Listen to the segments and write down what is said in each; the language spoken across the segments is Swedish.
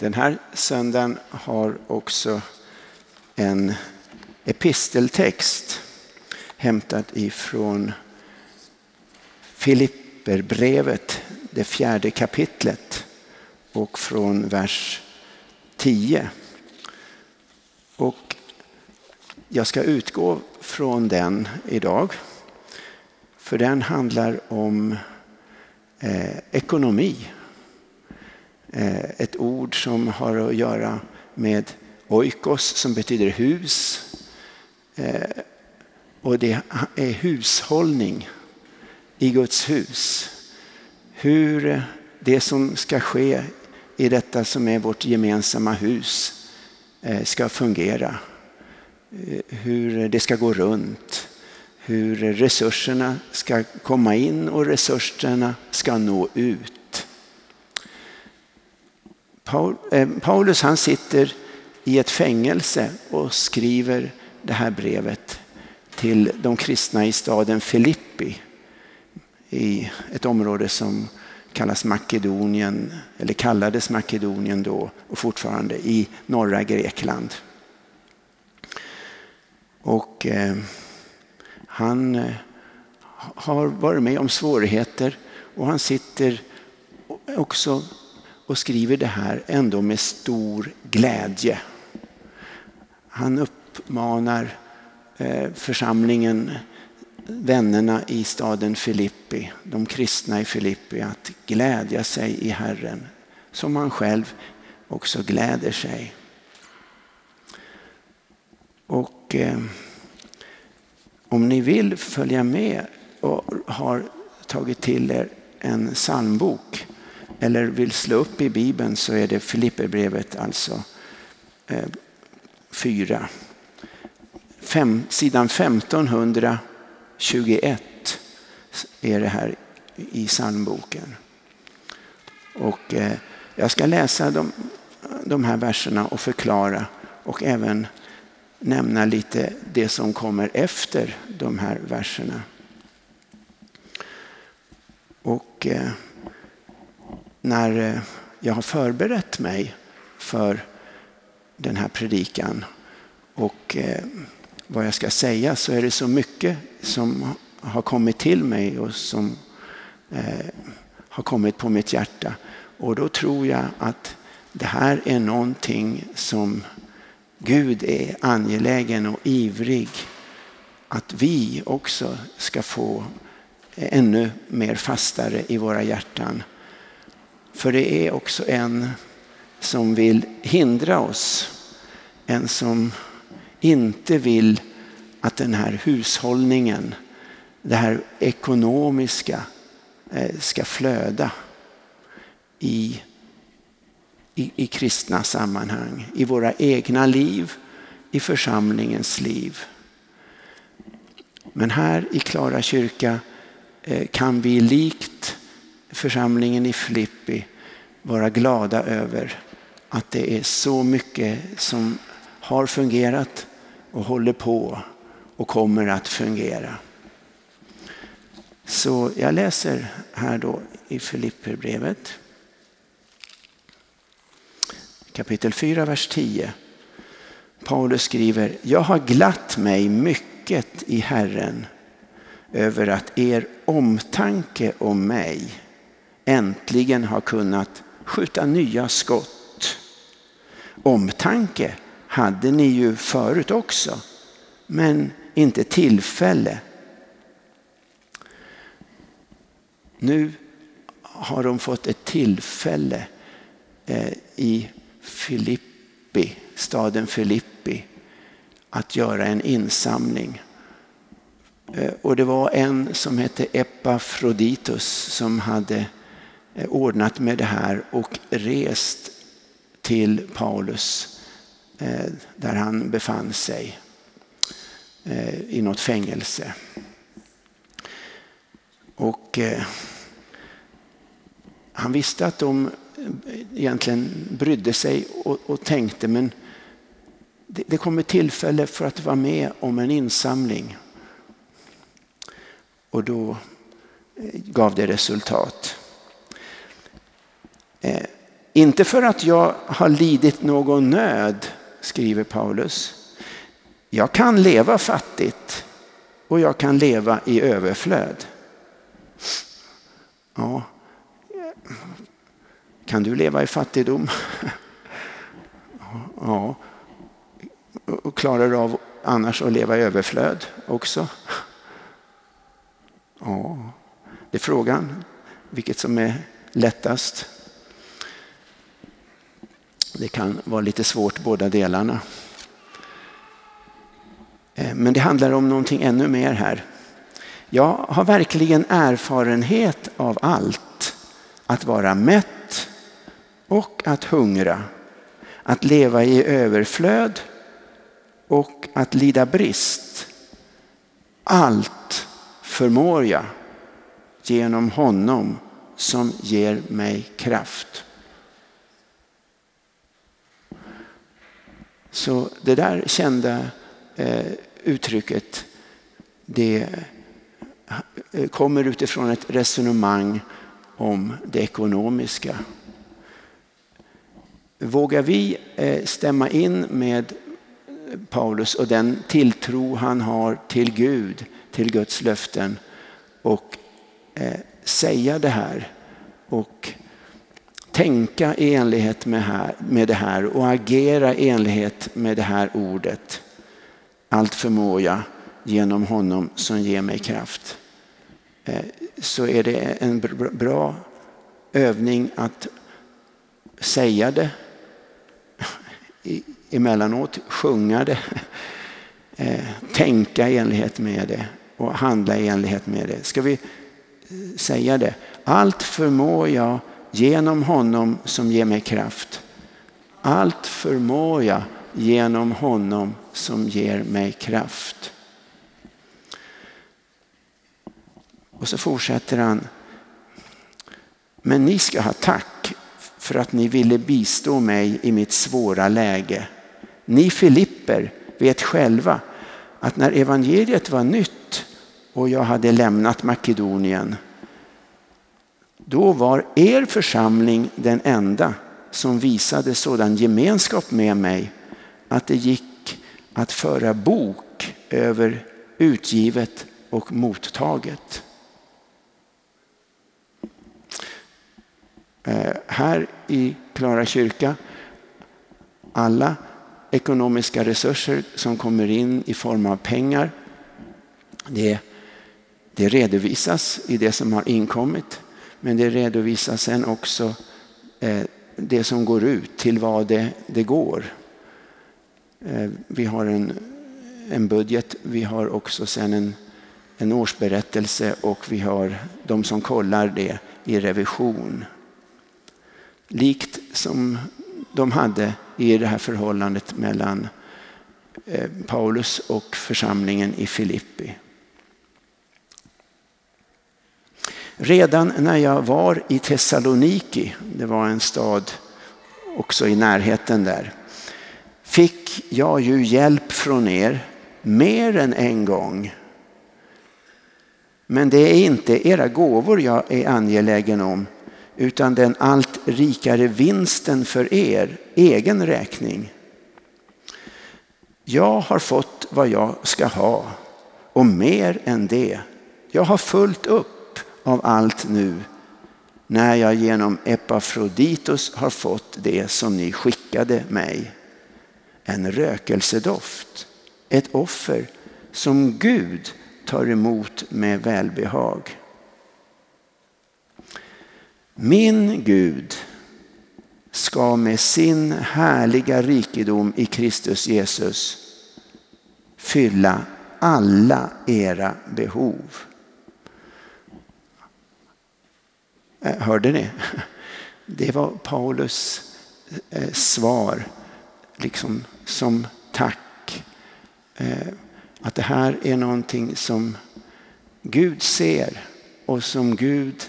Den här söndagen har också en episteltext hämtad ifrån Filipperbrevet, det fjärde kapitlet och från vers 10. Och jag ska utgå från den idag. För den handlar om eh, ekonomi Eh, ett ord som har att göra med oikos som betyder hus. Eh, och det är hushållning i Guds hus. Hur det som ska ske i detta som är vårt gemensamma hus eh, ska fungera. Hur det ska gå runt. Hur resurserna ska komma in och resurserna ska nå ut. Eh, Paulus han sitter i ett fängelse och skriver det här brevet till de kristna i staden Filippi i ett område som kallas Makedonien, eller kallades Makedonien då och fortfarande i norra Grekland. Och eh, han eh, har varit med om svårigheter och han sitter också och skriver det här ändå med stor glädje. Han uppmanar eh, församlingen, vännerna i staden Filippi, de kristna i Filippi att glädja sig i Herren som han själv också gläder sig. Och eh, om ni vill följa med och har tagit till er en psalmbok eller vill slå upp i Bibeln så är det Filipperbrevet alltså eh, 4. Fem, sidan 1521 är det här i psalmboken. Och eh, jag ska läsa de, de här verserna och förklara och även nämna lite det som kommer efter de här verserna. Och eh, när eh, jag har förberett mig för den här predikan och eh, vad jag ska säga så är det så mycket som har kommit till mig och som eh, har kommit på mitt hjärta. Och då tror jag att det här är någonting som Gud är angelägen och ivrig att vi också ska få ännu mer fastare i våra hjärtan. För det är också en som vill hindra oss. En som inte vill att den här hushållningen, det här ekonomiska eh, ska flöda i, i, i kristna sammanhang, i våra egna liv, i församlingens liv. Men här i Klara kyrka eh, kan vi likt församlingen i Filippi vara glada över att det är så mycket som har fungerat och håller på och kommer att fungera. Så jag läser här då i Filipperbrevet. Kapitel 4, vers 10. Paulus skriver, jag har glatt mig mycket i Herren över att er omtanke om mig äntligen har kunnat skjuta nya skott. Omtanke hade ni ju förut också, men inte tillfälle. Nu har de fått ett tillfälle eh, i Filippi, staden Filippi, att göra en insamling. Eh, och det var en som hette Epafroditus som hade Eh, ordnat med det här och rest till Paulus eh, där han befann sig eh, i något fängelse. Och han visste att de egentligen brydde sig och, och tänkte men det, det kommer tillfälle för att vara med om en insamling. Och då gav det resultat. Inte för att jag har lidit någon nöd, skriver Paulus. Jag kan leva fattigt och jag kan leva i överflöd. Ja. Kan du leva i fattigdom? Ja. Och klarar du av annars att leva i överflöd också? Ja, det är frågan vilket som är lättast. Det kan vara lite svårt båda delarna. Eh, men det handlar om någonting ännu mer här. Jag har verkligen erfarenhet av allt. Att vara mätt och att hungra. Att leva i överflöd och att lida brist. Allt förmår jag genom honom som ger mig kraft. Så det där kända eh, uttrycket det eh, kommer utifrån ett resonemang om det ekonomiska. Vågar vi eh, stämma in med Paulus och den tilltro han har till Gud, till Guds löften och säga det här och tänka i enlighet med, här, med det här och agera i enlighet med det här ordet. Allt förmår jag genom honom som ger mig kraft. Eh, så är det en bra övning att säga det emellanåt, sjunga det, eh, tänka i enlighet med det och handla i enlighet med det. Ska vi eh, säga det? Allt förmår jag genom honom som ger mig kraft. Allt förmår jag genom honom som ger mig kraft. Och så fortsätter han. Men ni ska ha tack för att ni ville bistå mig i mitt svåra läge. Ni Filipper vet själva att när evangeliet var nytt och jag hade lämnat Makedonien, då var er församling den enda som visade sådan gemenskap med mig att det gick att föra bok över utgivet och mottaget. Eh, här i Klara kyrka, alla ekonomiska resurser som kommer in i form av pengar, det, det redovisas i det som har inkommit. Men det redovisas sen också eh, det som går ut, till vad det, det går. Eh, vi har en, en budget, vi har också sen en, en årsberättelse och vi har de som kollar det i revision. Likt som de hade i det här förhållandet mellan eh, Paulus och församlingen i Filippi. Redan när jag var i Thessaloniki, det var en stad också i närheten där, fick jag ju hjälp från er mer än en gång. Men det är inte era gåvor jag är angelägen om utan den allt rikare vinsten för er egen räkning. Jag har fått vad jag ska ha och mer än det. Jag har fullt upp av allt nu när jag genom Epafroditus har fått det som ni skickade mig. En rökelsedoft, ett offer som Gud tar emot med välbehag. Min Gud ska med sin härliga rikedom i Kristus Jesus fylla alla era behov. Eh, Eh, hörde ni? Det var Paulus eh, svar liksom som tack. Eh, att det här är någonting som Gud ser och som Gud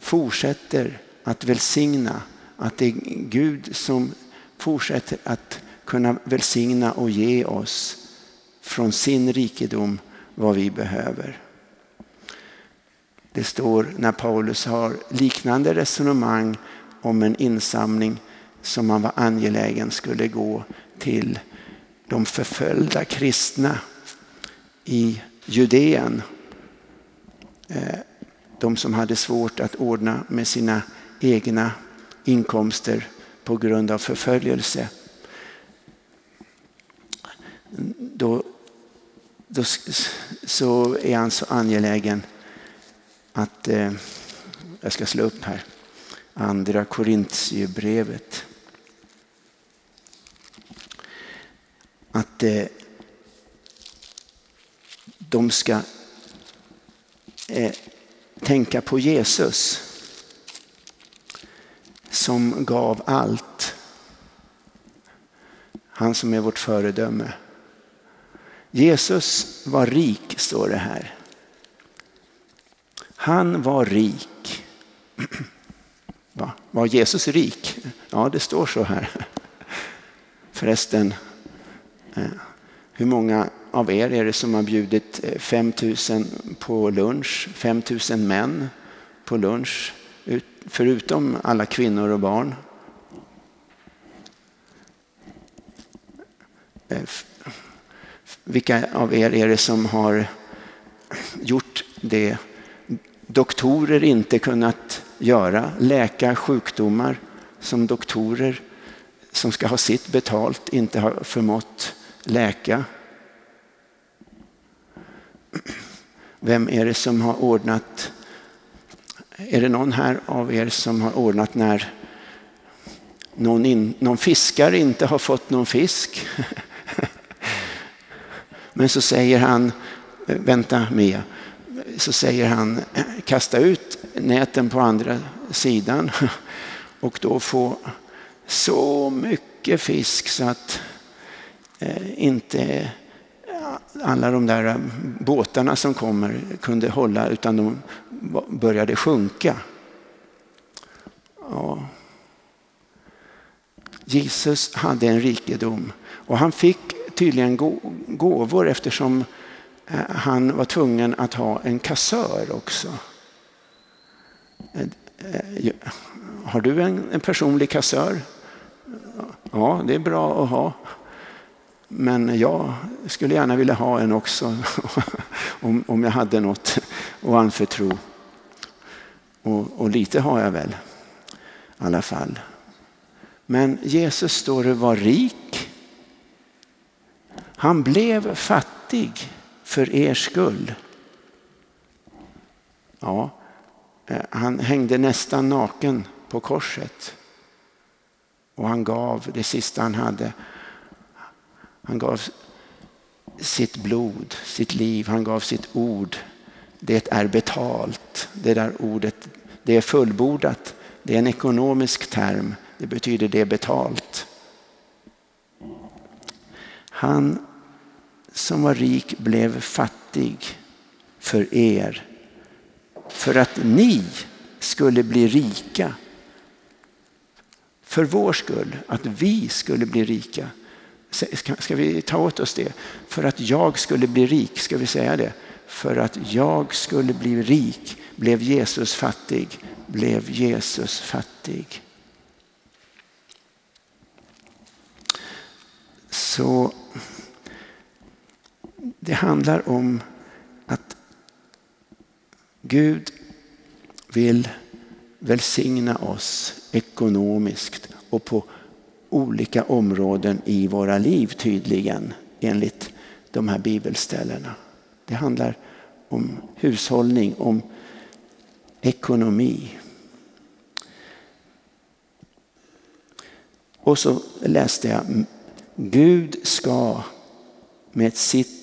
fortsätter att välsigna. Att det är Gud som fortsätter att kunna välsigna och ge oss från sin rikedom vad vi behöver. Det står när Paulus har liknande resonemang om en insamling som han var angelägen skulle gå till de förföljda kristna i Judeen. Eh, de som hade svårt att ordna med sina egna inkomster på grund av förföljelse. Då, då så är han så angelägen att, eh, jag ska slå upp här, andra Korintierbrevet. Att eh, de ska eh, tänka på Jesus som gav allt. Han som är vårt föredöme. Jesus var rik, står det här. Han var rik. Va? Var Jesus rik? Ja, det står så här. Förresten, eh, hur många av er är det som har bjudit eh, 5 000 på lunch? 5 000 män på lunch, förutom alla kvinnor och barn. Eh, vilka av er är det som har gjort det doktorer inte kunnat göra? Läka sjukdomar som doktorer som ska ha sitt betalt inte har förmått läka. Vem är det som har ordnat? Är det någon här av er som har ordnat när någon, in, någon fiskare inte har fått någon fisk? Men så säger han, vänta med, så säger han kasta ut näten på andra sidan och då få så mycket fisk så att eh, inte alla de där båtarna som kommer kunde hålla utan de började sjunka. Ja. Jesus hade en rikedom och han fick tydligen gåvor eftersom eh, han var tvungen att ha en kassör också. Eh, eh, har du en personlig kassör? Ja, det är bra att ha. Men jag skulle gärna vilja ha en också om, om jag hade något att anförtro. Och, och lite har jag väl i alla fall. Men Jesus står det var rik. Han blev fattig för er skull. Ja, Eh, han hängde nästan naken på korset. Och han gav det sista han hade. Han gav sitt blod, sitt liv, han gav sitt ord. Det är betalt. Det där ordet, det är fullbordat. Det är en ekonomisk term. Det betyder det är betalt. Han som var rik blev fattig för er. För att ni skulle bli rika. För vår skull, att vi skulle bli rika. Ska vi ta åt oss det? För att jag skulle bli rik, ska vi säga det? För att jag skulle bli rik blev Jesus fattig, blev Jesus fattig. Så det handlar om Gud vill välsigna oss ekonomiskt och på olika områden i våra liv tydligen enligt de här bibelställena. Det handlar om hushållning, om ekonomi. Och så läste jag Gud ska med sitt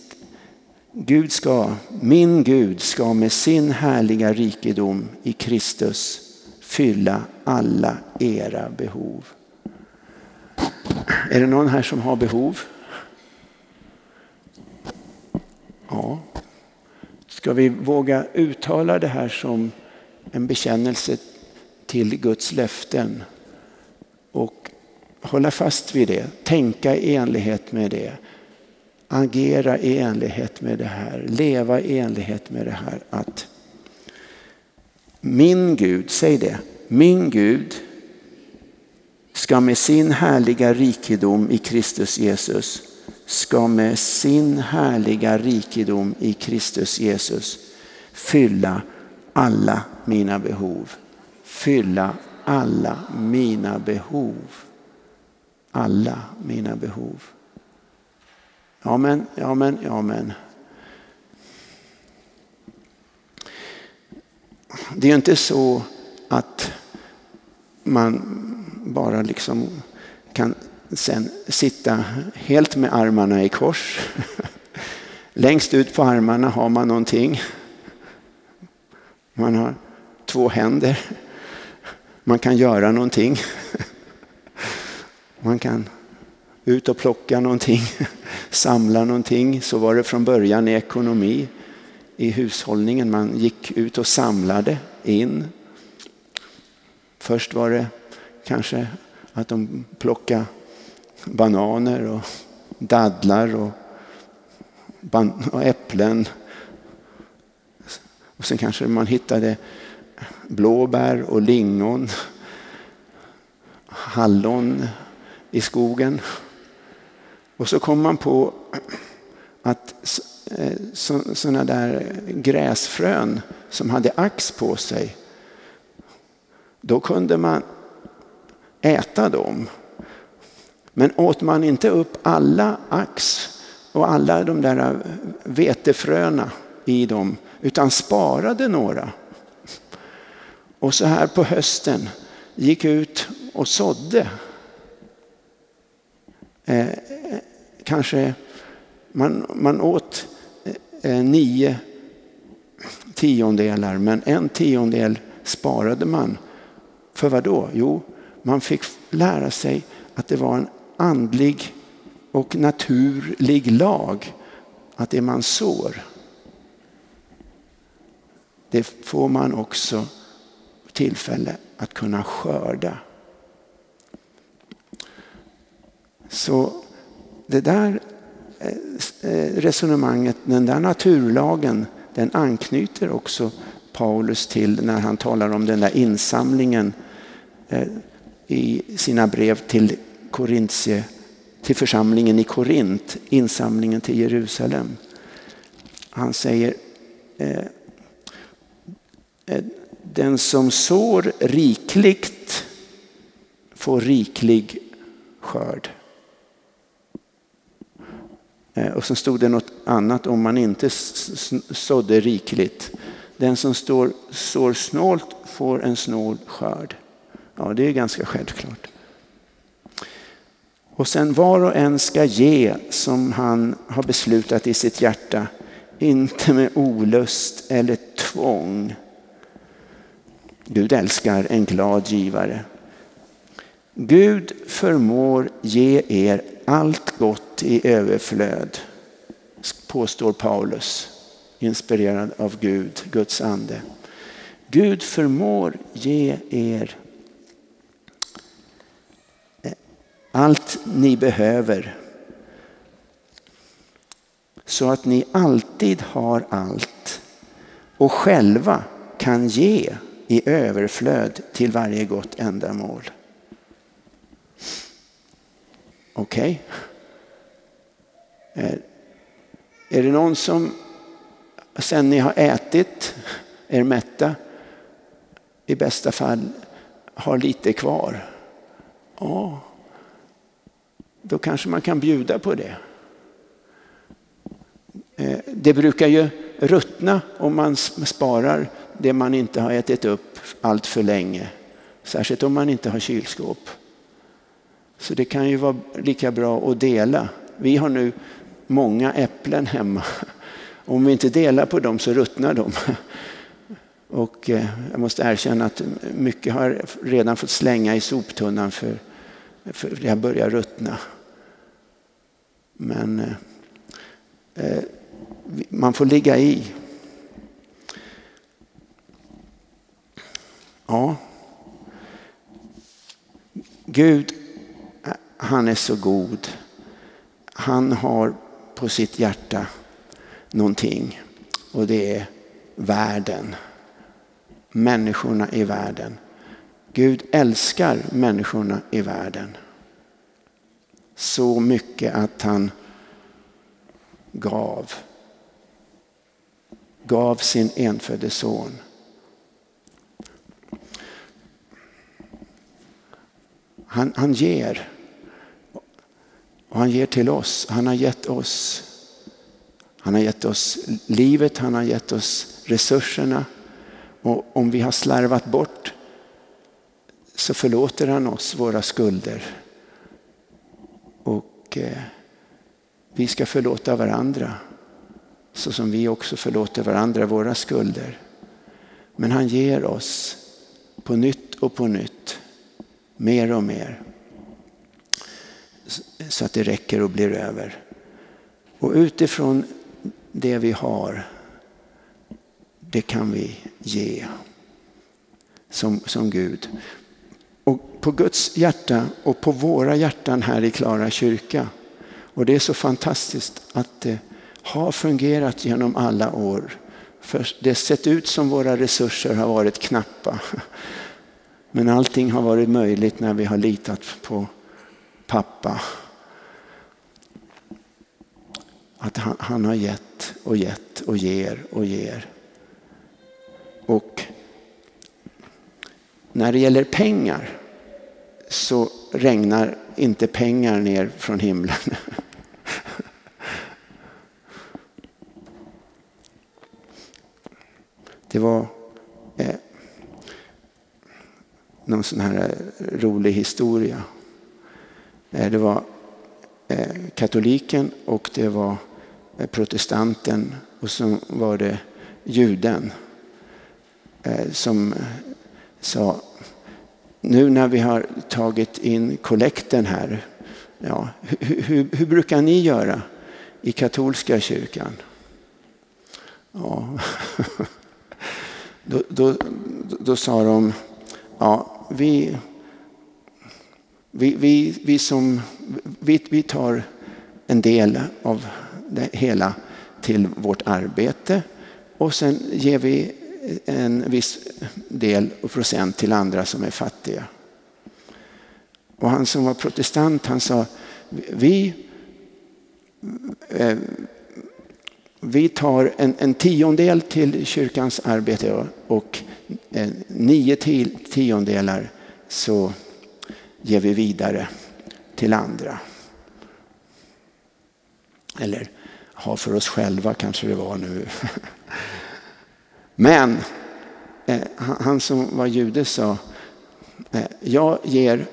Gud ska, min Gud ska med sin härliga rikedom i Kristus fylla alla era behov. Är det någon här som har behov? Ja. Ska vi våga uttala det här som en bekännelse till Guds löften och hålla fast vid det, tänka i enlighet med det, agera i enlighet med det här, leva i enlighet med det här att min Gud, säg det, min Gud ska med sin härliga rikedom i Kristus Jesus ska med sin härliga rikedom i Kristus Jesus fylla alla mina behov. Fylla alla mina behov. Alla mina behov. Ja men, ja men, ja men. Det är ju inte så att man bara liksom kan sen sitta helt med armarna i kors. Längst ut på armarna har man någonting. Man har två händer. Man kan göra någonting. Man kan ut och plocka någonting, samla någonting. Så var det från början i ekonomi, i hushållningen. Man gick ut och samlade in. Först var det kanske att de plockade bananer och dadlar och, och äpplen. Och sen kanske man hittade blåbär och lingon, hallon i skogen. Och så kom man på att eh, sådana där gräsfrön som hade ax på sig, då kunde man äta dem. Men åt man inte upp alla ax och alla de där vetefröna i dem utan sparade några. Och så här på hösten gick ut och sådde. Eh, Kanske man, man åt eh, nio tiondelar men en tiondel sparade man. För vad då? Jo, man fick lära sig att det var en andlig och naturlig lag att det man sår det får man också tillfälle att kunna skörda. Så det där eh, eh, resonemanget, den där naturlagen, den anknyter också Paulus till när han talar om den där insamlingen eh, i sina brev till Korintie, till församlingen i Korint, insamlingen till Jerusalem. Han säger den som sår rikligt får riklig skörd. Eh, och så stod det något annat om man inte sådde rikligt. Den som står, sår snålt får en snål skörd. Ja, det är ganska självklart. Och sen var och en ska ge som han har beslutat i sitt hjärta, inte med olust eller tvång. Gud älskar en glad givare. Gud förmår ge er allt gott i överflöd, påstår Paulus, inspirerad av Gud, Guds ande. Gud förmår ge er allt ni behöver så att ni alltid har allt och själva kan ge i överflöd till varje gott ändamål. Okej? Okay. Eh, är det någon som sen ni har ätit er mätta i bästa fall har lite kvar? Ja, då kanske man kan bjuda på det. Eh, det brukar ju ruttna om man sparar det man inte har ätit upp allt för länge. Särskilt om man inte har kylskåp. Så det kan ju vara lika bra att dela. Vi har nu många äpplen hemma. Om vi inte delar på dem så ruttnar de. Och eh, jag måste erkänna att mycket har redan fått slänga i soptunnan för, för det börjar ruttna. Men eh, eh man får ligga i. Ja. Gud, eh, han är så god. Han har på sitt hjärta någonting och det är världen. Människorna i världen. Gud älskar människorna i världen så mycket att han gav. Gav sin enfödde son. Han, han ger. Och han ger till oss. Han har gett oss. Han har gett oss livet, han har gett oss resurserna. Och om vi har slarvat bort så förlåter han oss våra skulder. Och eh, vi ska förlåta varandra så som vi också förlåter varandra våra skulder. Men han ger oss på nytt och på nytt, mer och mer. Så att det räcker och blir över. Och utifrån det vi har, det kan vi ge som, som Gud. Och på Guds hjärta och på våra hjärtan här i Klara kyrka. Och det är så fantastiskt att det har fungerat genom alla år. För det har sett ut som våra resurser har varit knappa. Men allting har varit möjligt när vi har litat på pappa. Att han, han har gett och gett och ger och ger. Och när det gäller pengar så regnar inte pengar ner från himlen. Det var eh, någon sån här rolig historia. Eh, det var eh, katoliken och det var eh, protestanten och så var det juden som sa nu när vi har tagit in kollekten här, ja, hur, hur, hur brukar ni göra i katolska kyrkan? Ja. Då, då, då sa de, ja, vi, vi, vi, vi, som, vi, vi tar en del av det hela till vårt arbete och sen ger vi en viss del och procent till andra som är fattiga. Och han som var protestant han sa, vi, eh, vi tar en, en tiondel till kyrkans arbete och eh, nio tiondelar så ger vi vidare till andra. Eller ha för oss själva kanske det var nu. Men eh, han som var jude sa, eh, jag ger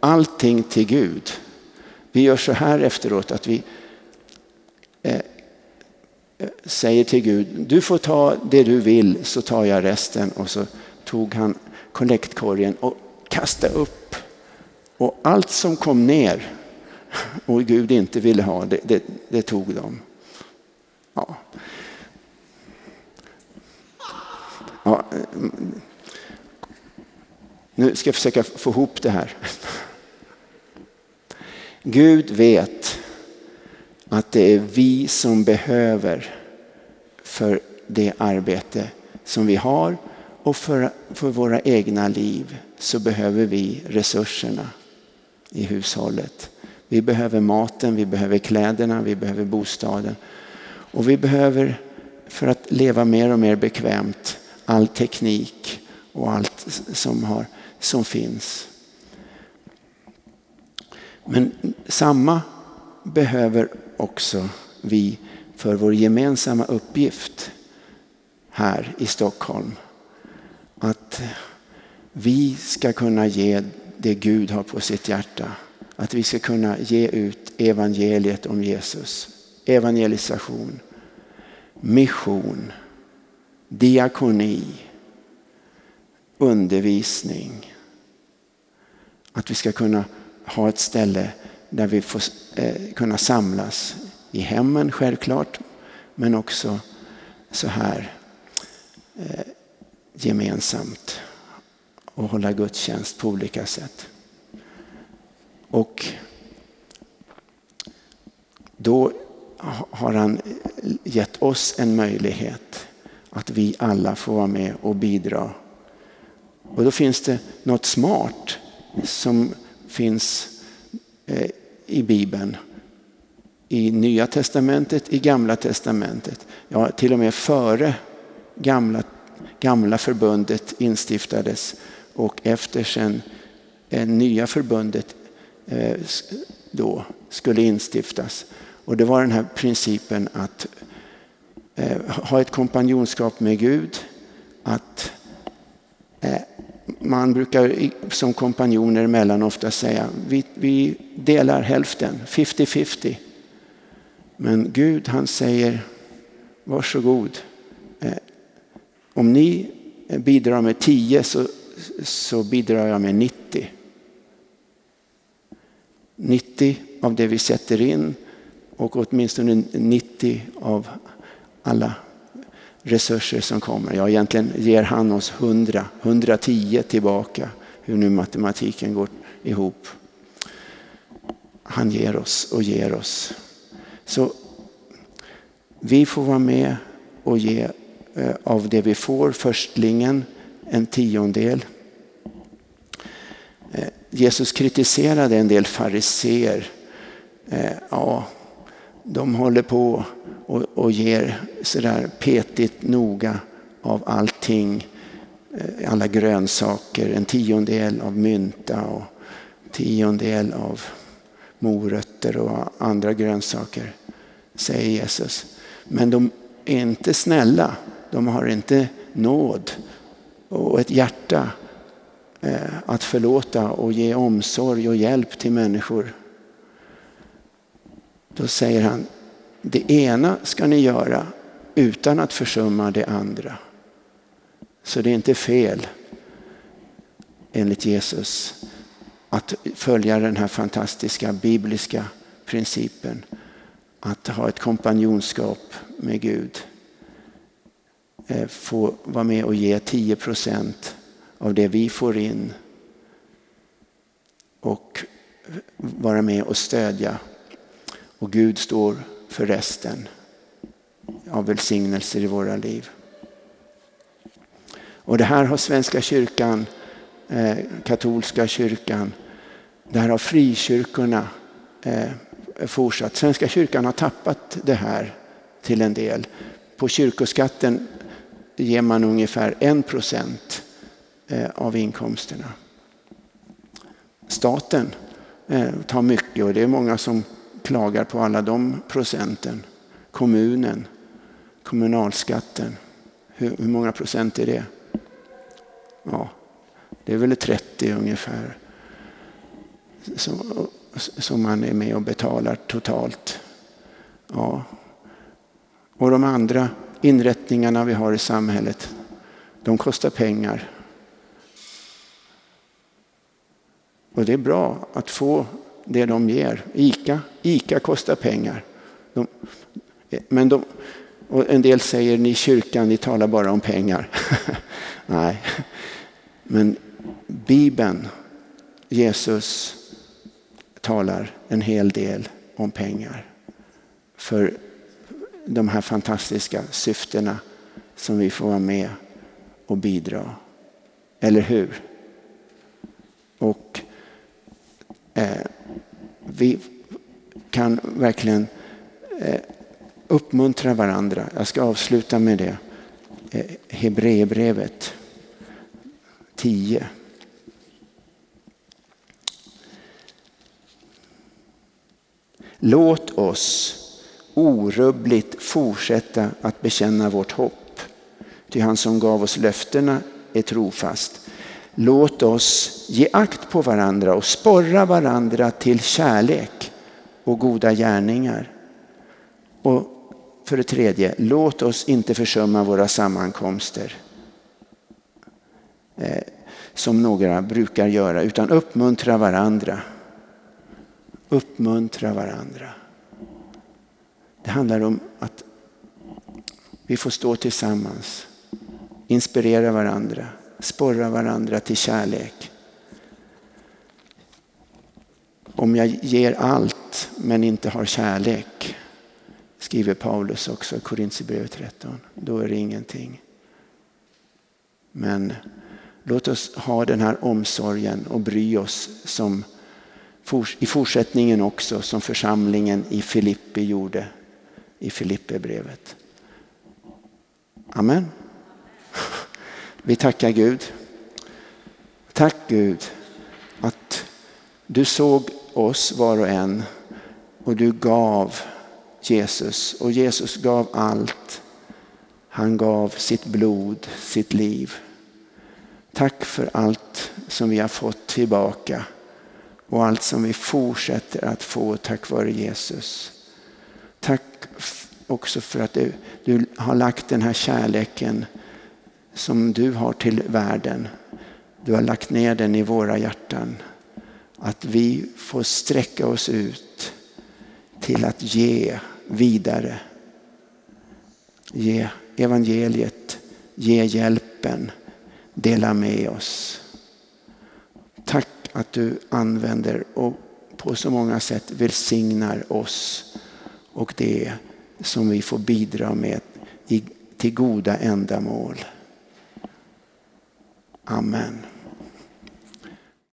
allting till Gud. Vi gör så här efteråt att vi eh, eh säger till Gud, du får ta det du vill så tar jag resten. Och så tog han kollektkorgen och kastade upp. Och allt som kom ner och Gud inte ville ha, det, det, det tog de. Ja. Ja, mm. nu ska jag försöka få ihop det här. Gud vet att det är vi som behöver för det arbete som vi har och för, för våra egna liv så behöver vi resurserna i hushållet. Vi behöver maten, vi behöver kläderna, vi behöver bostaden. Och vi behöver för att leva mer och mer bekvämt all teknik och allt som, har, som finns. Men samma behöver också vi för vår gemensamma uppgift här i Stockholm. Att vi ska kunna ge det Gud har på sitt hjärta. Att vi ska kunna ge ut evangeliet om Jesus. Evangelisation, mission, diakoni, undervisning. Att vi ska kunna ha ett ställe där vi får eh, kunna samlas i hemmen självklart, men också så här eh, gemensamt och hålla gudstjänst på olika sätt. Och då har han gett oss en möjlighet att vi alla får vara med och bidra Och då finns det något smart som finns eh, i Bibeln. I Nya Testamentet, i Gamla Testamentet. Ja, till och med före Gamla, gamla förbundet instiftades och efter sen eh, Nya förbundet eh, då skulle instiftas. Och det var den här principen att eh, ha ett kompanjonskap med Gud, att man brukar som kompanjoner emellan ofta säga vi, vi delar hälften, 50-50. Men Gud han säger varsågod. Om ni bidrar med 10 så, så bidrar jag med 90. 90 av det vi sätter in och åtminstone 90 av alla resurser som kommer. Ja, egentligen ger han oss 100, 110 tillbaka, hur nu matematiken går ihop. Han ger oss och ger oss. Så vi får vara med och ge eh, av det vi får, förstlingen, en tiondel. Eh, Jesus kritiserade en del fariseer. Eh, ja, de håller på och, och ger sådär petigt noga av allting. Eh, alla grönsaker, en tiondel av mynta och tiondel av morötter och andra grönsaker, säger Jesus. Men de är inte snälla, de har inte nåd och ett hjärta eh, att förlåta och ge omsorg och hjälp till människor. Då säger han, det ena ska ni göra utan att försumma det andra. Så det är inte fel enligt Jesus att följa den här fantastiska bibliska principen att ha ett kompanjonskap med Gud. Eh, få vara med och ge 10 procent av det vi får in och vara med och stödja och Gud står för resten av välsignelser i våra liv. Och det här har Svenska kyrkan, eh, katolska kyrkan, det här har frikyrkorna eh, fortsatt. Svenska kyrkan har tappat det här till en del. På kyrkoskatten ger man ungefär en procent eh, av inkomsterna. Staten eh, tar mycket och det är många som klagar på alla de procenten. Kommunen, kommunalskatten. Hur, hur många procent är det? Ja, det är väl 30 ungefär. Som, som man är med och betalar totalt. Ja. Och de andra inrättningarna vi har i samhället, de kostar pengar. Och det är bra att få det de ger. Ica, Ica kostar pengar. De, men de, och en del säger ni kyrkan, ni talar bara om pengar. Nej, men Bibeln, Jesus talar en hel del om pengar. För de här fantastiska syftena som vi får vara med och bidra. Eller hur? Och eh, vi kan verkligen eh, uppmuntra varandra. Jag ska avsluta med det. Eh, Hebreerbrevet 10. Låt oss orubbligt fortsätta att bekänna vårt hopp. Ty han som gav oss löftena är trofast. Låt oss ge akt på varandra och sporra varandra till kärlek och goda gärningar. Och för det tredje, låt oss inte försumma våra sammankomster eh, som några brukar göra, utan uppmuntra varandra. Uppmuntra varandra. Det handlar om att vi får stå tillsammans, inspirera varandra, sporra varandra till kärlek. Om jag ger allt men inte har kärlek, skriver Paulus också i Korintierbrevet 13, då är det ingenting. Men Låt oss ha den här omsorgen och bry oss som i fortsättningen också som församlingen i Filippi gjorde i Filipperbrevet. Amen. Vi tackar Gud. Tack Gud att du såg oss var och en och du gav Jesus och Jesus gav allt. Han gav sitt blod, sitt liv. Tack för allt som vi har fått tillbaka och allt som vi fortsätter att få tack vare Jesus. Också för att du, du har lagt den här kärleken som du har till världen. Du har lagt ner den i våra hjärtan. Att vi får sträcka oss ut till att ge vidare. Ge evangeliet, ge hjälpen, dela med oss. Tack att du använder och på så många sätt välsignar oss och det som vi får bidra med till goda ändamål. Amen.